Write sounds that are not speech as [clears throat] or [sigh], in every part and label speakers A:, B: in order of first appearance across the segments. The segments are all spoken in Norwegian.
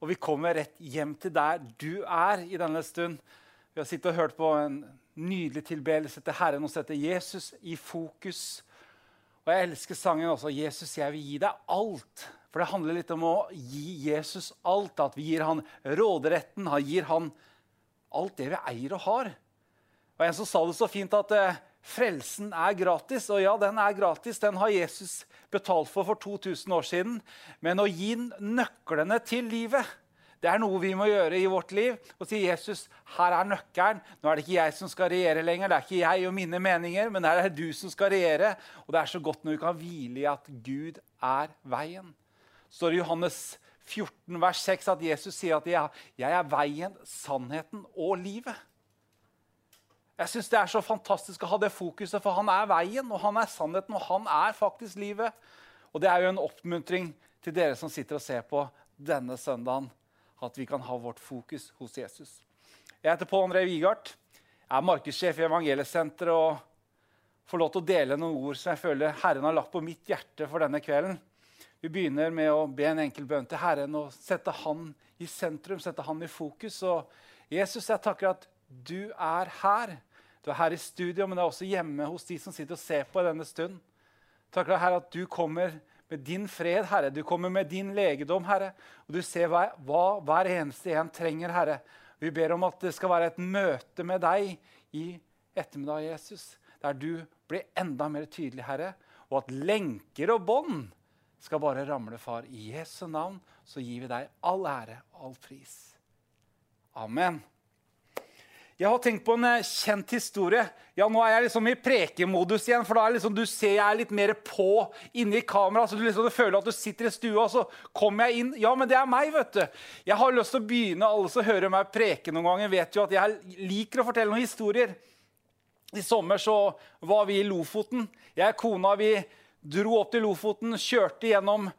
A: Og vi kommer rett hjem til der du er i denne stund. Vi har sittet og hørt på en nydelig tilbedelse til Herren og setter Jesus i fokus. Og jeg elsker sangen også. 'Jesus, jeg vil gi deg alt'. For det handler litt om å gi Jesus alt. At vi gir han råderetten. Han gir han alt det vi eier og har. Og En som sa det så fint at eh, frelsen er gratis. Og ja, den er gratis. Den har Jesus betalt for for 2000 år siden. Men å gi nøklene til livet det er noe vi må gjøre i vårt liv. Og si Jesus, her er nøkkelen. Nå er det ikke jeg som skal regjere lenger. Det er ikke jeg og mine meninger, men det er du som skal regjere. Og det er så godt når vi kan hvile i at Gud er veien. Så står det Johannes 14, vers 6 at Jesus sier at jeg er veien, sannheten og livet. Jeg synes Det er så fantastisk å ha det fokuset, for han er veien, og han er sannheten, og han er faktisk livet. Og Det er jo en oppmuntring til dere som sitter og ser på denne søndagen, at vi kan ha vårt fokus hos Jesus. Jeg heter Pål André Wigard. Er markedssjef i Evangeliesenteret og får lov til å dele noen ord som jeg føler Herren har lagt på mitt hjerte for denne kvelden. Vi begynner med å be en enkel bønn til Herren og sette Han i sentrum, sette Han i fokus. Og Jesus, jeg takker at du er her. Du er her i studio, men du er også hjemme hos de som sitter og ser på denne stund. Takk deg, Herre, at du kommer med din fred, Herre. Du kommer med din legedom, Herre. Og du ser hva, hva hver eneste en trenger, Herre. Vi ber om at det skal være et møte med deg i ettermiddag, Jesus, der du blir enda mer tydelig, Herre, og at lenker og bånd skal bare ramle, far. I Jesu navn så gir vi deg all ære og all pris. Amen. Jeg har tenkt på en eh, kjent historie. Ja, Nå er jeg liksom i prekemodus igjen. for da er liksom, Du ser jeg er litt mer på inni kameraet. så du, liksom, du føler at du sitter i stua, og så kommer jeg inn. Ja, men det er meg, vet du. Jeg har lyst til å begynne. Alle som hører meg preke noen ganger, vet jo at jeg liker å fortelle noen historier. I sommer så var vi i Lofoten. Jeg og kona vi dro opp til Lofoten, kjørte gjennom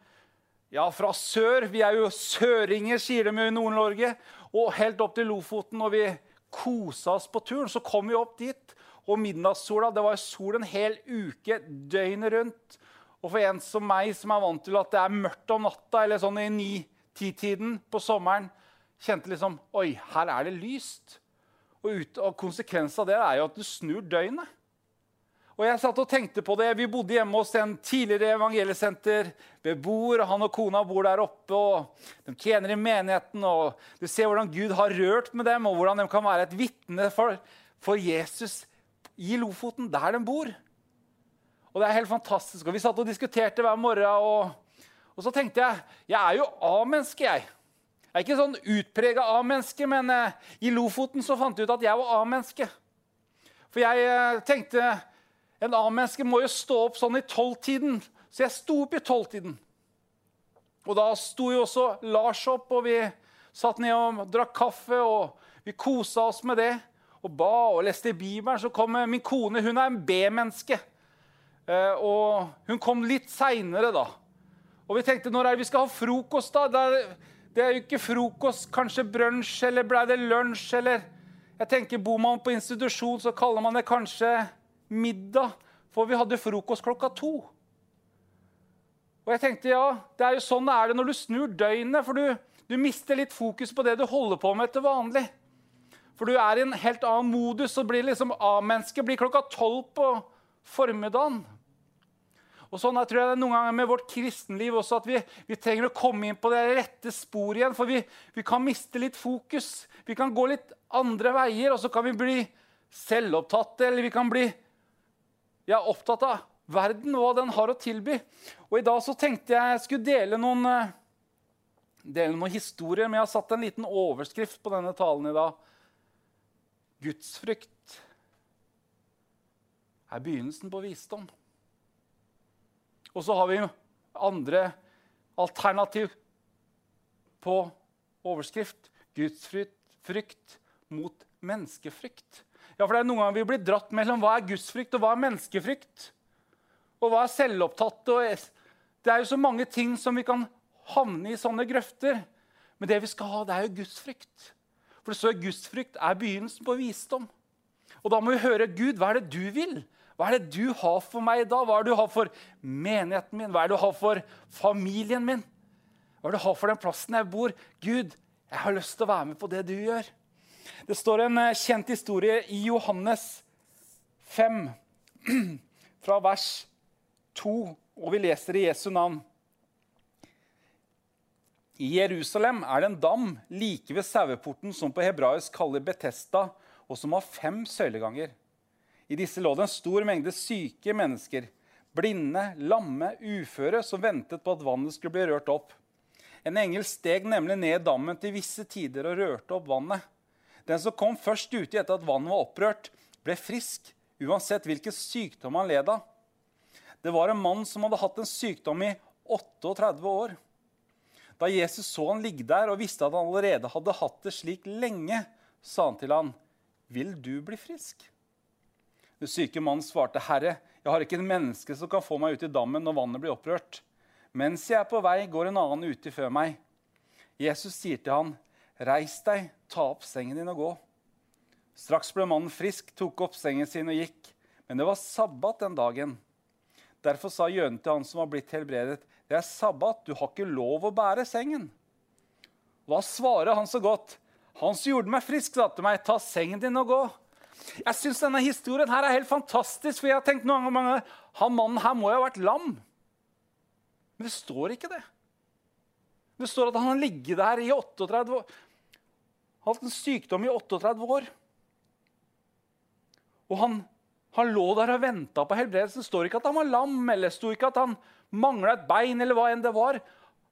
A: ja, fra sør. Vi er jo søringer, sier de jo i Nord-Norge. Og helt opp til Lofoten. og vi kosa oss på turen. Så kom vi opp dit, og midnattssola Det var sol en hel uke døgnet rundt. Og for en som meg, som er vant til at det er mørkt om natta, eller sånn i ni-ti-tiden på sommeren, kjente liksom Oi, her er det lyst. Og, ut, og konsekvensen av det er jo at du snur døgnet. Og jeg satt og tenkte på det. Vi bodde hjemme hos en tidligere evangeliesenter-beboer. Han og kona bor der oppe, og de tjener i menigheten. og Du ser hvordan Gud har rørt med dem, og hvordan de kan være et vitne for, for, Jesus i Lofoten, der de bor. Og Det er helt fantastisk. Og Vi satt og diskuterte hver morgen. Og, og så tenkte jeg jeg er jo A-menneske, jeg. Jeg er ikke sånn utprega A-menneske, men eh, i Lofoten så fant jeg ut at jeg var A-menneske. For jeg eh, tenkte en A-menneske må jo stå opp sånn i tolvtiden, så jeg sto opp i tolvtiden. Og da sto jo også Lars opp, og vi satt ned og drakk kaffe. og Vi kosa oss med det og ba og leste i Bibelen. Så kom min kone. Hun er en B-menneske. Eh, og hun kom litt seinere, da. Og vi tenkte når er det vi skal ha frokost, da? Det er jo ikke frokost, kanskje brunsj, eller ble det lunsj, eller Jeg tenker Bor man på institusjon, så kaller man det kanskje middag, for vi hadde frokost klokka to. Og jeg tenkte, ja, det er jo sånn er det når du snur døgnet. For du, du mister litt fokus på det du holder på med til vanlig. For du er i en helt annen modus, og blir liksom A-menneske blir klokka tolv på formiddagen. Og sånn jeg tror jeg det er noen ganger med vårt kristenliv også, at vi, vi, trenger å komme inn på det rette sporet igjen. For vi, vi, kan miste litt fokus. Vi kan gå litt andre veier, og så kan vi bli selvopptatte, eller vi kan bli jeg er opptatt av verden og hva den har å tilby. Og I dag så tenkte jeg jeg skulle dele noen, eh, dele noen historier, men jeg har satt en liten overskrift på denne talen i dag. Gudsfrykt er begynnelsen på visdom. Og så har vi andre alternativ på overskrift. Gudsfrykt mot menneskefrykt. Ja, for det er Noen ganger vi blir dratt mellom hva er gudsfrykt og hva er menneskefrykt. Og hva er selvopptatt? det er jo så mange ting som vi kan havne i sånne grøfter. Men det vi skal ha, det er jo gudsfrykt. For det står gudsfrykt er begynnelsen på visdom. Og da må vi høre Gud, hva er det du vil? Hva er det du har for meg da? Hva er det du har for menigheten min? Hva er det du har for familien min? Hva er det du har for den plassen jeg bor? Gud, jeg har lyst til å være med på det du gjør. Det står en eh, kjent historie i Johannes 5, [clears throat] fra vers 2, og vi leser i Jesu navn. I Jerusalem er det en dam like ved saueporten som på hebraisk kaller Betesta, og som har fem søyleganger. I disse lå det en stor mengde syke mennesker, blinde, lamme, uføre, som ventet på at vannet skulle bli rørt opp. En engel steg nemlig ned dammen til visse tider og rørte opp vannet. Den som kom først uti etter at vannet var opprørt, ble frisk, uansett hvilken sykdom han led av. Det var en mann som hadde hatt en sykdom i 38 år. Da Jesus så han ligge der og visste at han allerede hadde hatt det slik lenge, sa han til han, 'Vil du bli frisk?' Den syke mannen svarte, 'Herre, jeg har ikke en menneske som kan få meg ut i dammen når vannet blir opprørt.' Mens jeg er på vei, går en annen uti før meg. Jesus sier til han, 'Reis deg, ta opp sengen din og gå.' Straks ble mannen frisk, tok opp sengen sin og gikk. Men det var sabbat den dagen. Derfor sa jøden til han som var blitt helbredet, 'Det er sabbat, du har ikke lov å bære sengen.' Hva svarer han så godt? Han som gjorde meg frisk, sa til meg, 'Ta sengen din og gå.' Jeg syns denne historien her er helt fantastisk. For jeg har tenkt noen ganger han mannen her må jo ha vært lam. Men det står ikke det. Det står at han har ligget der i 38 år. Hatt en sykdom i 38 år. Og han, han lå der og venta på helbredelsen. Det står ikke at han var lam, eller sto ikke at han mangla et bein, eller hva enn det var.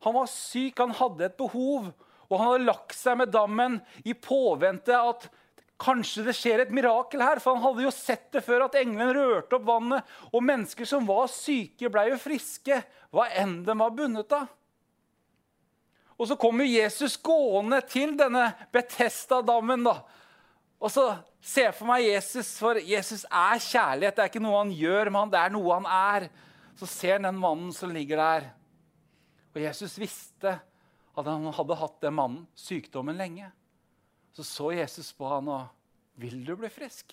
A: Han var syk, han hadde et behov, og han hadde lagt seg med dammen i påvente at Kanskje det skjer et mirakel her, for han hadde jo sett det før at engelen rørte opp vannet, og mennesker som var syke, ble jo friske, hva enn de var bundet av. Og så kommer Jesus gående til denne Betesta-dammen. da. Og så ser jeg for meg Jesus, for Jesus er kjærlighet. Det er ikke noe han gjør, men det er noe han er. Så ser han den mannen som ligger der. Og Jesus visste at han hadde hatt den mannen sykdommen lenge så så Jesus på han og Vil du bli frisk?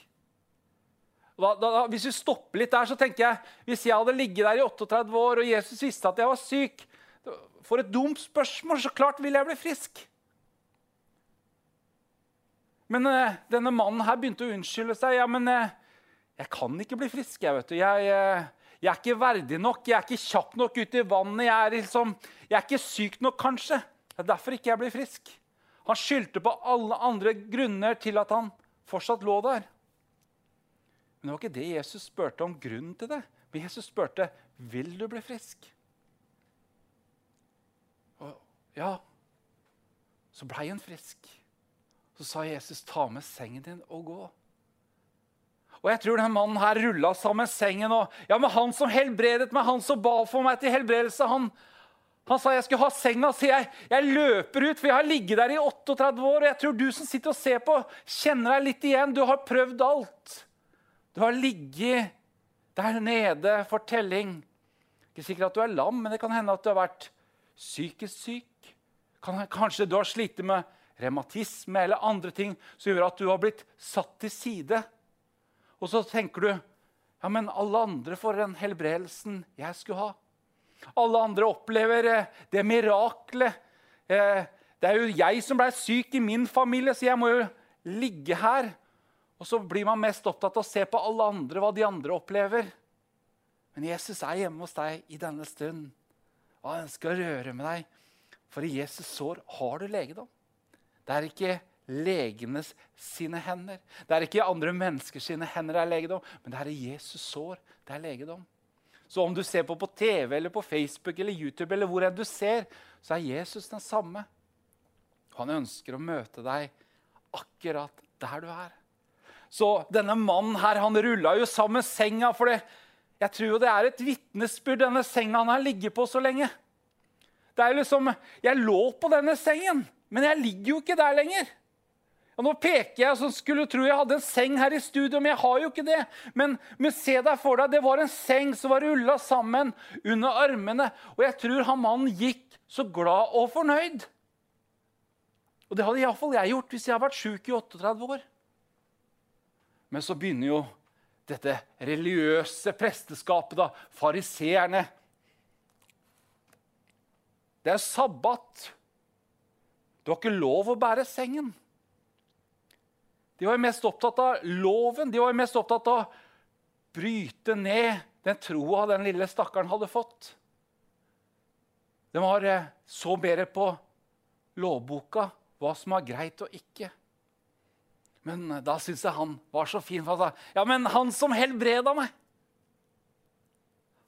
A: Da, da, hvis vi stopper litt der, så tenker jeg hvis jeg hadde ligget der i 38 år og Jesus visste at jeg var syk For et dumt spørsmål! Så klart vil jeg bli frisk. Men uh, denne mannen her begynte å unnskylde seg. Ja, men uh, jeg kan ikke bli frisk. Jeg, vet du. Jeg, uh, jeg, er ikke verdig nok, jeg er ikke kjapp nok ut i vannet. Jeg er, liksom, jeg er ikke syk nok, kanskje. Det er derfor ikke jeg blir frisk. Han skyldte på alle andre grunner til at han fortsatt lå der. Men det var ikke det Jesus spurte om grunnen til det. Men Jesus spurte vil du bli frisk. Ja, så blei han frisk. Så sa Jesus, 'Ta med sengen din og gå'. Og jeg tror denne mannen her rulla sammen sengen. og ja, men Han som helbredet meg, han som ba for meg til helbredelse, han, han sa jeg skulle ha senga, så jeg, jeg, løper ut, for jeg har ligget der i 38 år. Og jeg tror du som sitter og ser på, kjenner deg litt igjen. Du har prøvd alt. Du har ligget der nede for telling. Ikke sikkert at du er lam, men det kan hende at du har vært psykisk syk. Kanskje du har slitt med revmatisme eller andre ting som gjør at du har blitt satt til side. Og så tenker du ja, men alle andre får den helbredelsen jeg skulle ha. Alle andre opplever eh, det miraklet. Eh, det er jo jeg som ble syk i min familie, så jeg må jo ligge her. Og så blir man mest opptatt av å se på alle andre, hva de andre opplever. Men Jesus er hjemme hos deg i denne stund, og han ønsker å røre med deg. For i Jesus sår har du legedom. Det er ikke legenes sine hender. Det er ikke andre menneskers sine hender det er legedom, men det er i Jesus sår det er legedom. Så om du ser på på TV eller på Facebook eller YouTube, eller hvor enn du ser, så er Jesus den samme. Han ønsker å møte deg akkurat der du er. Så denne mannen her, han rulla jo sammen senga. for det. Jeg tror jo det er et vitnesbyrd, denne senga han har ligget på så lenge. Det er jo liksom, Jeg lå på denne sengen, men jeg ligger jo ikke der lenger. Og nå peker jeg som skulle tro jeg hadde en seng her i studio, men jeg har jo ikke det. Men, men se deg for deg, det var en seng som var rulla sammen under armene. Og jeg tror han mannen gikk så glad og fornøyd. Og det hadde iallfall jeg gjort hvis jeg hadde vært sjuk i 38 år. Men så begynner jo dette religiøse presteskapet, da, fariseerne. Det er sabbat. Du har ikke lov å bære sengen. De var mest opptatt av loven. De var mest opptatt av å bryte ned den troa den lille stakkaren hadde fått. De var eh, så bedre på lovboka, hva som var greit og ikke. Men eh, da syntes jeg han var så fin. For han sa, ja, men han som helbreda meg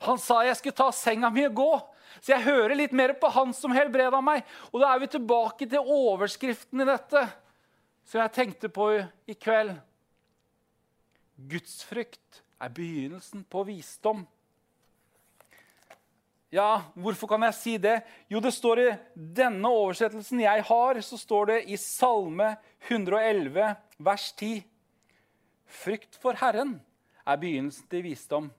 A: Han sa jeg skulle ta senga mi og gå. Så jeg hører litt mer på han som helbreda meg. Og da er vi tilbake til overskriften i dette, som jeg tenkte på i kveld. Gudsfrykt er begynnelsen på visdom. Ja, hvorfor kan jeg si det? Jo, det står i denne oversettelsen jeg har, så står det i Salme 111, vers 10. Frykt for Herren er begynnelsen til visdom.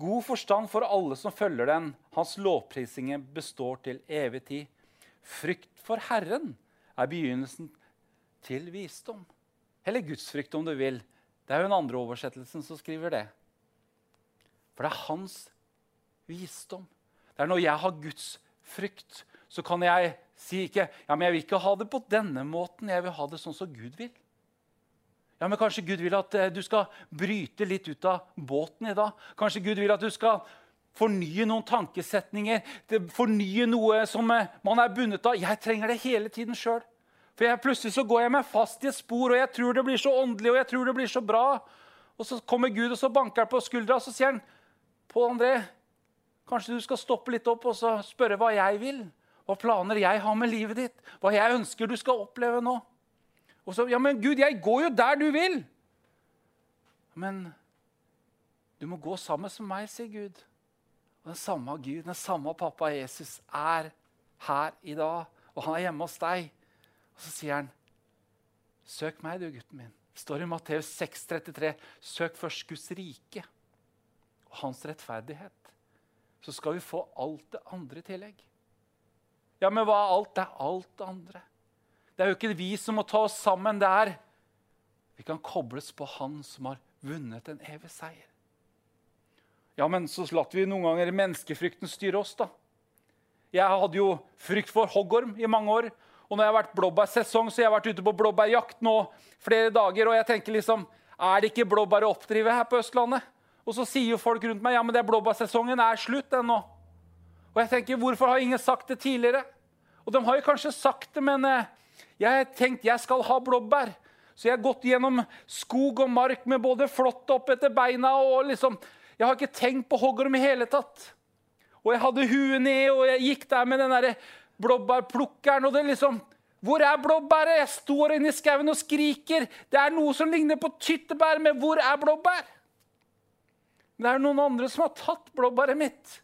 A: God forstand for alle som følger den. Hans lovprisinger består til evig tid. Frykt for Herren er begynnelsen til visdom. Eller gudsfrykt, om du vil. Det er jo den andre oversettelsen som skriver det. For det er hans visdom. Det er når jeg har Guds frykt, så kan jeg si ikke ja, men jeg vil ikke ha det på denne måten. Jeg vil ha det sånn som Gud vil. Ja, men Kanskje Gud vil at eh, du skal bryte litt ut av båten i dag. Kanskje Gud vil at du skal fornye noen tankesetninger, fornye noe som eh, man er bundet av. Jeg trenger det hele tiden sjøl. For jeg, plutselig så går jeg meg fast i et spor, og jeg tror det blir så åndelig og jeg tror det blir så bra. Og så kommer Gud og så banker han på skuldra og så sier han, Pål André, Kanskje du skal stoppe litt opp og spørre hva jeg vil? Hva planer jeg har med livet ditt? Hva jeg ønsker du skal oppleve nå? Og så, ja, men Gud, jeg går jo der du vil! Men du må gå sammen med meg, sier Gud. Og den samme Gud, den samme pappa Jesus, er her i dag. Og han er hjemme hos deg. Og så sier han, 'Søk meg, du, gutten min'. Det står i Matteus 6,33. Søk først Guds rike og hans rettferdighet så skal vi få alt det andre i tillegg. Ja, men hva er alt? Det er alt det andre. Det er jo ikke vi som må ta oss sammen der. Vi kan kobles på Han som har vunnet en evig seier. Ja, men så latt vi noen ganger menneskefrykten styre oss, da. Jeg hadde jo frykt for hoggorm i mange år. Og når jeg har vært blåbærsesong, så jeg har vært ute på blåbærjakt nå flere dager. Og jeg tenker liksom Er det ikke blåbær å oppdrive her på Østlandet? Og så sier jo folk rundt meg ja, men det blåbærsesongen er slutt ennå. Og jeg tenker, hvorfor har ingen sagt det tidligere? Og de har jo kanskje sagt det, men eh, jeg har tenkt jeg skal ha blåbær. Så jeg har gått gjennom skog og mark med både flått opp etter beina og liksom Jeg har ikke tenkt på hoggorm i hele tatt. Og jeg hadde huet ned, og jeg gikk der med den der blåbærplukkeren. og det liksom, Hvor er blåbæret? Jeg står inne i skauen og skriker. Det er noe som ligner på tyttebær, men hvor er blåbær? Det er noen andre som har tatt blåbæret mitt.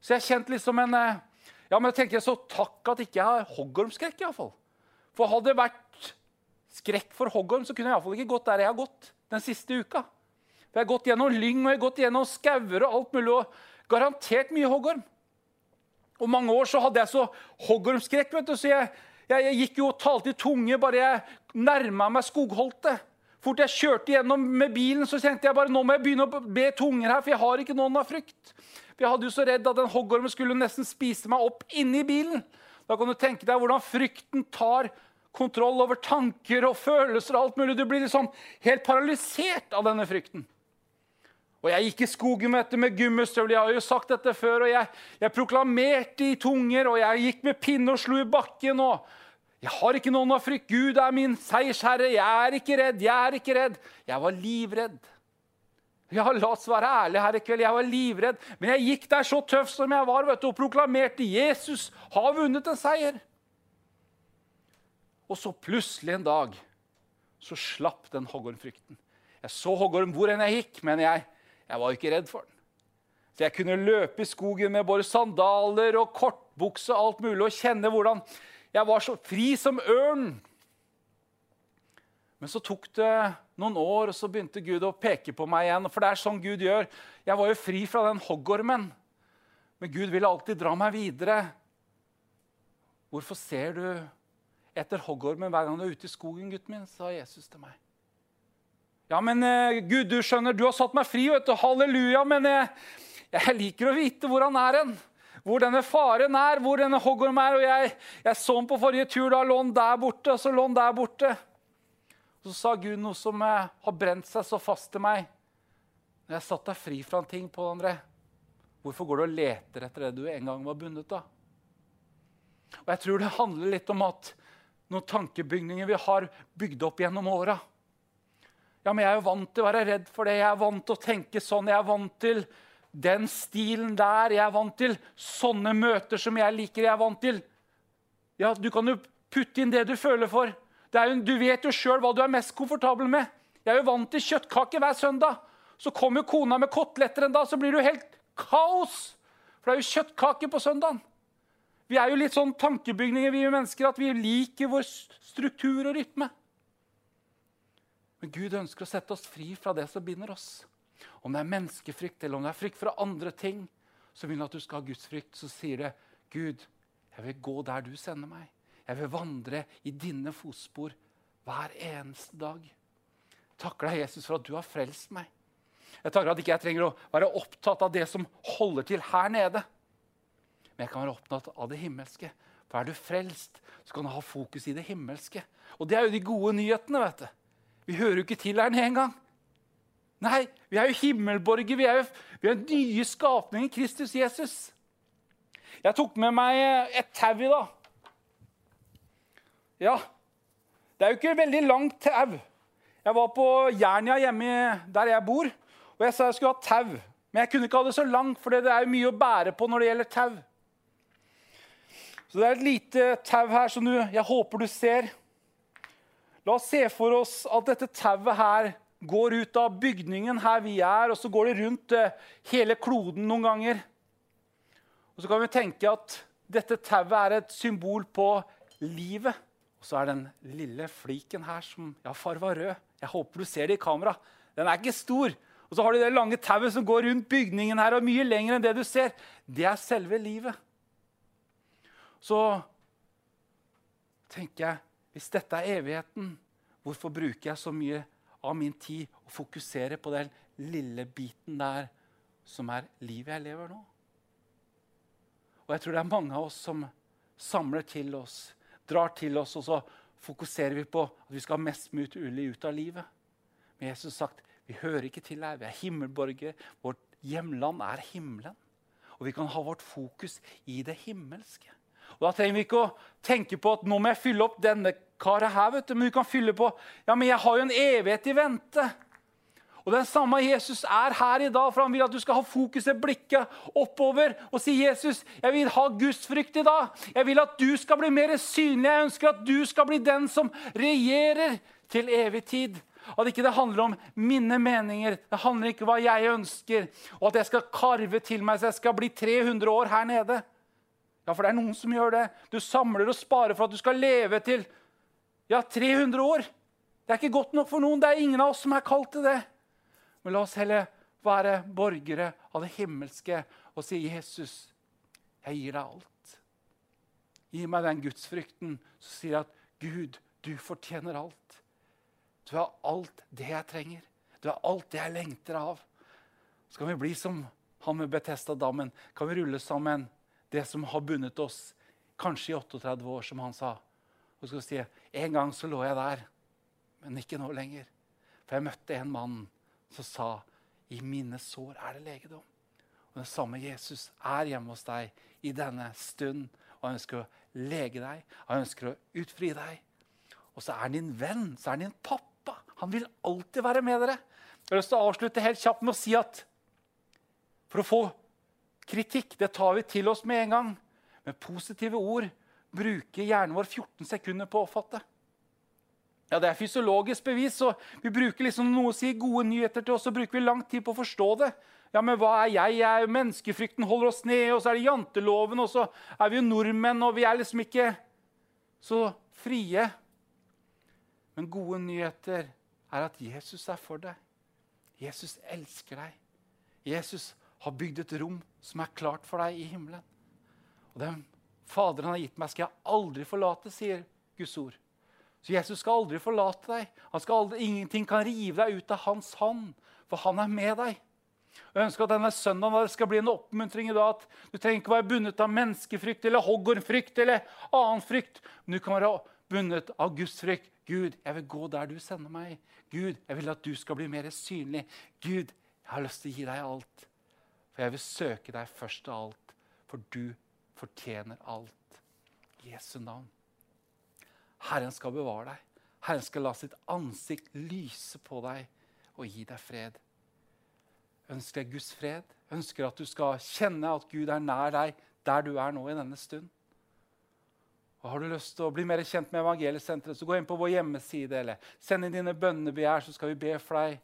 A: Så jeg kjente liksom en eh, Ja, men jeg tenker så takk at ikke jeg har hoggormskrekk, iallfall. For hadde det vært skrekk for hoggorm, så kunne jeg iallfall ikke gått der jeg har gått den siste uka. For Jeg har gått gjennom lyng og jeg har gått gjennom skauer og alt mulig. og Garantert mye hoggorm. Og mange år så hadde jeg så hoggormskrekk, vet du, så jeg, jeg, jeg gikk jo og talte i tunge bare jeg nærma meg skogholtet. Fort jeg kjørte gjennom med bilen, så kjente jeg bare nå må jeg begynne å be tunger her, for jeg har ikke noen av frykt. For Jeg hadde jo så redd at den hoggormen skulle nesten spise meg opp inni bilen. Da kan du tenke deg hvordan frykten tar kontroll over tanker og følelser. og alt mulig. Du blir liksom helt paralysert av denne frykten. Og Jeg gikk i skogen med, med gummistøvler. Jeg har jo sagt dette før. og jeg, jeg proklamerte i tunger, og jeg gikk med pinne og slo i bakken. og jeg har ikke noen av frykt. Gud er min seiersherre. Jeg er ikke redd. Jeg er ikke redd. Jeg var livredd. Ja, la oss være ærlige her i kveld. Jeg var livredd. Men jeg gikk der så tøff som jeg var vet du, og proklamerte Jesus har vunnet en seier. Og så plutselig en dag så slapp den hoggormfrykten. Jeg så hoggorm hvor enn jeg gikk, men jeg, jeg var ikke redd for den. Så jeg kunne løpe i skogen med både sandaler og kortbukse og alt mulig og kjenne hvordan jeg var så fri som ørn. Men så tok det noen år, og så begynte Gud å peke på meg igjen. For det er sånn Gud gjør. Jeg var jo fri fra den hoggormen. Men Gud ville alltid dra meg videre. Hvorfor ser du etter hoggormen hver gang du er ute i skogen, gutten min? sa Jesus til meg. Ja, men uh, Gud, du skjønner, du har satt meg fri, vet du. Halleluja. Men jeg, jeg liker å vite hvor han er hen. Hvor denne faren er, hvor denne hoggormen er. Og jeg, jeg så han på forrige tur. Da lå han der borte, og så lå han der borte. Så sa Gud noe som uh, har brent seg så fast til meg. Når jeg satt deg fri fra en ting, på André, hvorfor går du og leter etter det du en gang var bundet av? Og jeg tror det handler litt om at noen tankebygninger vi har bygd opp gjennom åra ja, men jeg er jo vant til å være redd for det. Jeg er vant til å tenke sånn. Jeg er vant til den stilen der. Jeg er vant til sånne møter som jeg liker. Jeg er vant til Ja, du kan jo putte inn det du føler for. Jo, du vet jo sjøl hva du er mest komfortabel med. Jeg er jo vant til kjøttkake hver søndag. Så kommer kona med koteletter en dag, så blir det jo helt kaos. For det er jo kjøttkake på søndagen. Vi er jo litt sånn tankebygninger, vi mennesker, at vi liker vår struktur og rytme. Men Gud ønsker å sette oss fri fra det som binder oss. Om det er menneskefrykt eller om det er frykt for andre ting, så vil han at du skal ha gudsfrykt. Så sier det, 'Gud, jeg vil gå der du sender meg. Jeg vil vandre i dine fotspor hver eneste dag.' Takker deg, Jesus, for at du har frelst meg. Jeg takker at ikke jeg trenger å være opptatt av det som holder til her nede. Men jeg kan være opptatt av det himmelske. For er du frelst, så kan du ha fokus i det himmelske. Og det er jo de gode nyhetene. vet du. Vi hører jo ikke til her nede engang. Nei, vi er jo himmelborger. Vi er jo vi er nye skapninger i Kristus Jesus. Jeg tok med meg et tau i dag. Ja, det er jo ikke veldig langt tau. Jeg var på Jernia hjemme der jeg bor, og jeg sa jeg skulle ha tau. Men jeg kunne ikke ha det så langt, for det er jo mye å bære på når det gjelder tau. Så det er et lite tau her som du, jeg håper du ser. La oss se for oss at dette tauet her går ut av bygningen her vi er, og så går det rundt eh, hele kloden noen ganger. Og Så kan vi tenke at dette tauet er et symbol på livet. Og så er den lille fliken her som ja, farva rød. Jeg håper du ser det i kamera. Den er ikke stor. Og så har du det lange tauet som går rundt bygningen her, og mye lenger enn det du ser. Det er selve livet. Så tenker jeg hvis dette er evigheten, hvorfor bruker jeg så mye av min tid å fokusere på den lille biten der som er livet jeg lever nå? Og jeg tror det er mange av oss som samler til oss, drar til oss, og så fokuserer vi på at vi skal ha mest mulig ut av livet. Men Jesus har sagt vi hører ikke til her. Vi er himmelborgere. Vårt hjemland er himmelen. Og vi kan ha vårt fokus i det himmelske. Og Da trenger vi ikke å tenke på at nå må jeg fylle opp denne karet her. vet du. Men vi kan fylle på ja, men jeg har jo en evighet i vente. Og Den samme Jesus er her i dag, for han vil at du skal ha fokuset, blikket oppover og si Jesus, jeg vil ha gudsfrykt i dag. Jeg vil at du skal bli mer synlig. Jeg ønsker at du skal bli den som regjerer til evig tid. At ikke det handler om mine meninger, det handler ikke om hva jeg ønsker. Og at jeg skal karve til meg så jeg skal bli 300 år her nede. Ja, for det er noen som gjør det. Du samler og sparer for at du skal leve til ja, 300 år. Det er ikke godt nok for noen. Det er ingen av oss som er kalt til det. Men la oss heller være borgere av det himmelske og si, 'Jesus, jeg gir deg alt.' Gi meg den gudsfrykten som sier at 'Gud, du fortjener alt'. Du har alt det jeg trenger. Du har alt det jeg lengter av. Så kan vi bli som han med Betesta-dammen. Kan vi rulle sammen det som har bundet oss kanskje i 38 år, som han sa. Og så si en gang så lå jeg der, men ikke nå lenger. For jeg møtte en mann som sa i mine sår er det legedom. Og Den samme Jesus er hjemme hos deg i denne stund. Og han ønsker å lege deg, han ønsker å utfri deg. Og så er han din venn, så er han din pappa. Han vil alltid være med dere. Jeg har lyst til å avslutte helt kjapt med å si at for å få Kritikk det tar vi til oss med en gang. Men positive ord bruker hjernen vår 14 sekunder på å oppfatte. Ja, Det er fysiologisk bevis. så Vi bruker liksom noe å si gode nyheter til oss, så bruker vi lang tid på å forstå det. Ja, men hva er jeg? jeg er menneskefrykten holder oss ned, og så er det janteloven, og så er vi jo nordmenn, og vi er liksom ikke så frie. Men gode nyheter er at Jesus er for deg. Jesus elsker deg. Jesus har bygd et rom som er klart for deg i himmelen. Og den Faderen har gitt meg, skal jeg aldri forlate, sier Guds ord. Så Jesus skal aldri forlate deg. Aldri, ingenting kan rive deg ut av hans hånd, for han er med deg. Jeg ønsker at denne søndagen skal bli en oppmuntring i dag. at Du trenger ikke være bundet av menneskefrykt eller hoggormfrykt eller annen frykt. Men du kan være bundet av Guds frykt. Gud, jeg vil gå der du sender meg. Gud, jeg vil at du skal bli mer synlig. Gud, jeg har lyst til å gi deg alt. For jeg vil søke deg først av alt, for du fortjener alt. Jesu navn. Herren skal bevare deg. Herren skal la sitt ansikt lyse på deg og gi deg fred. Ønsker deg Guds fred. Ønsker at du skal kjenne at Gud er nær deg der du er nå i denne stund. Og Har du lyst til å bli mer kjent med Evangeliesenteret, så gå inn på vår hjemmeside eller send inn dine bønnebegjær, så skal vi be for deg.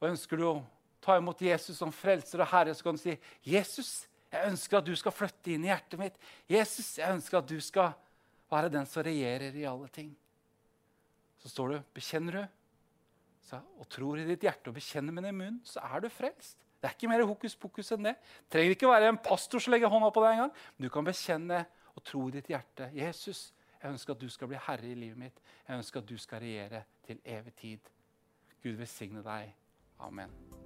A: Og Ønsker du å ta imot Jesus som frelser og herre, så kan du si, 'Jesus, jeg ønsker at du skal flytte inn i hjertet mitt.' 'Jesus, jeg ønsker at du skal være den som regjerer i alle ting.' Så står det, 'Bekjenner du så, og tror i ditt hjerte og bekjenner med din munn, så er du frelst.' Det er ikke mer hokus pokus enn det. Trenger ikke være en pastor som legger hånda på deg engang. Du kan bekjenne og tro i ditt hjerte. 'Jesus, jeg ønsker at du skal bli herre i livet mitt.' 'Jeg ønsker at du skal regjere til evig tid.' Gud velsigne deg. Amen.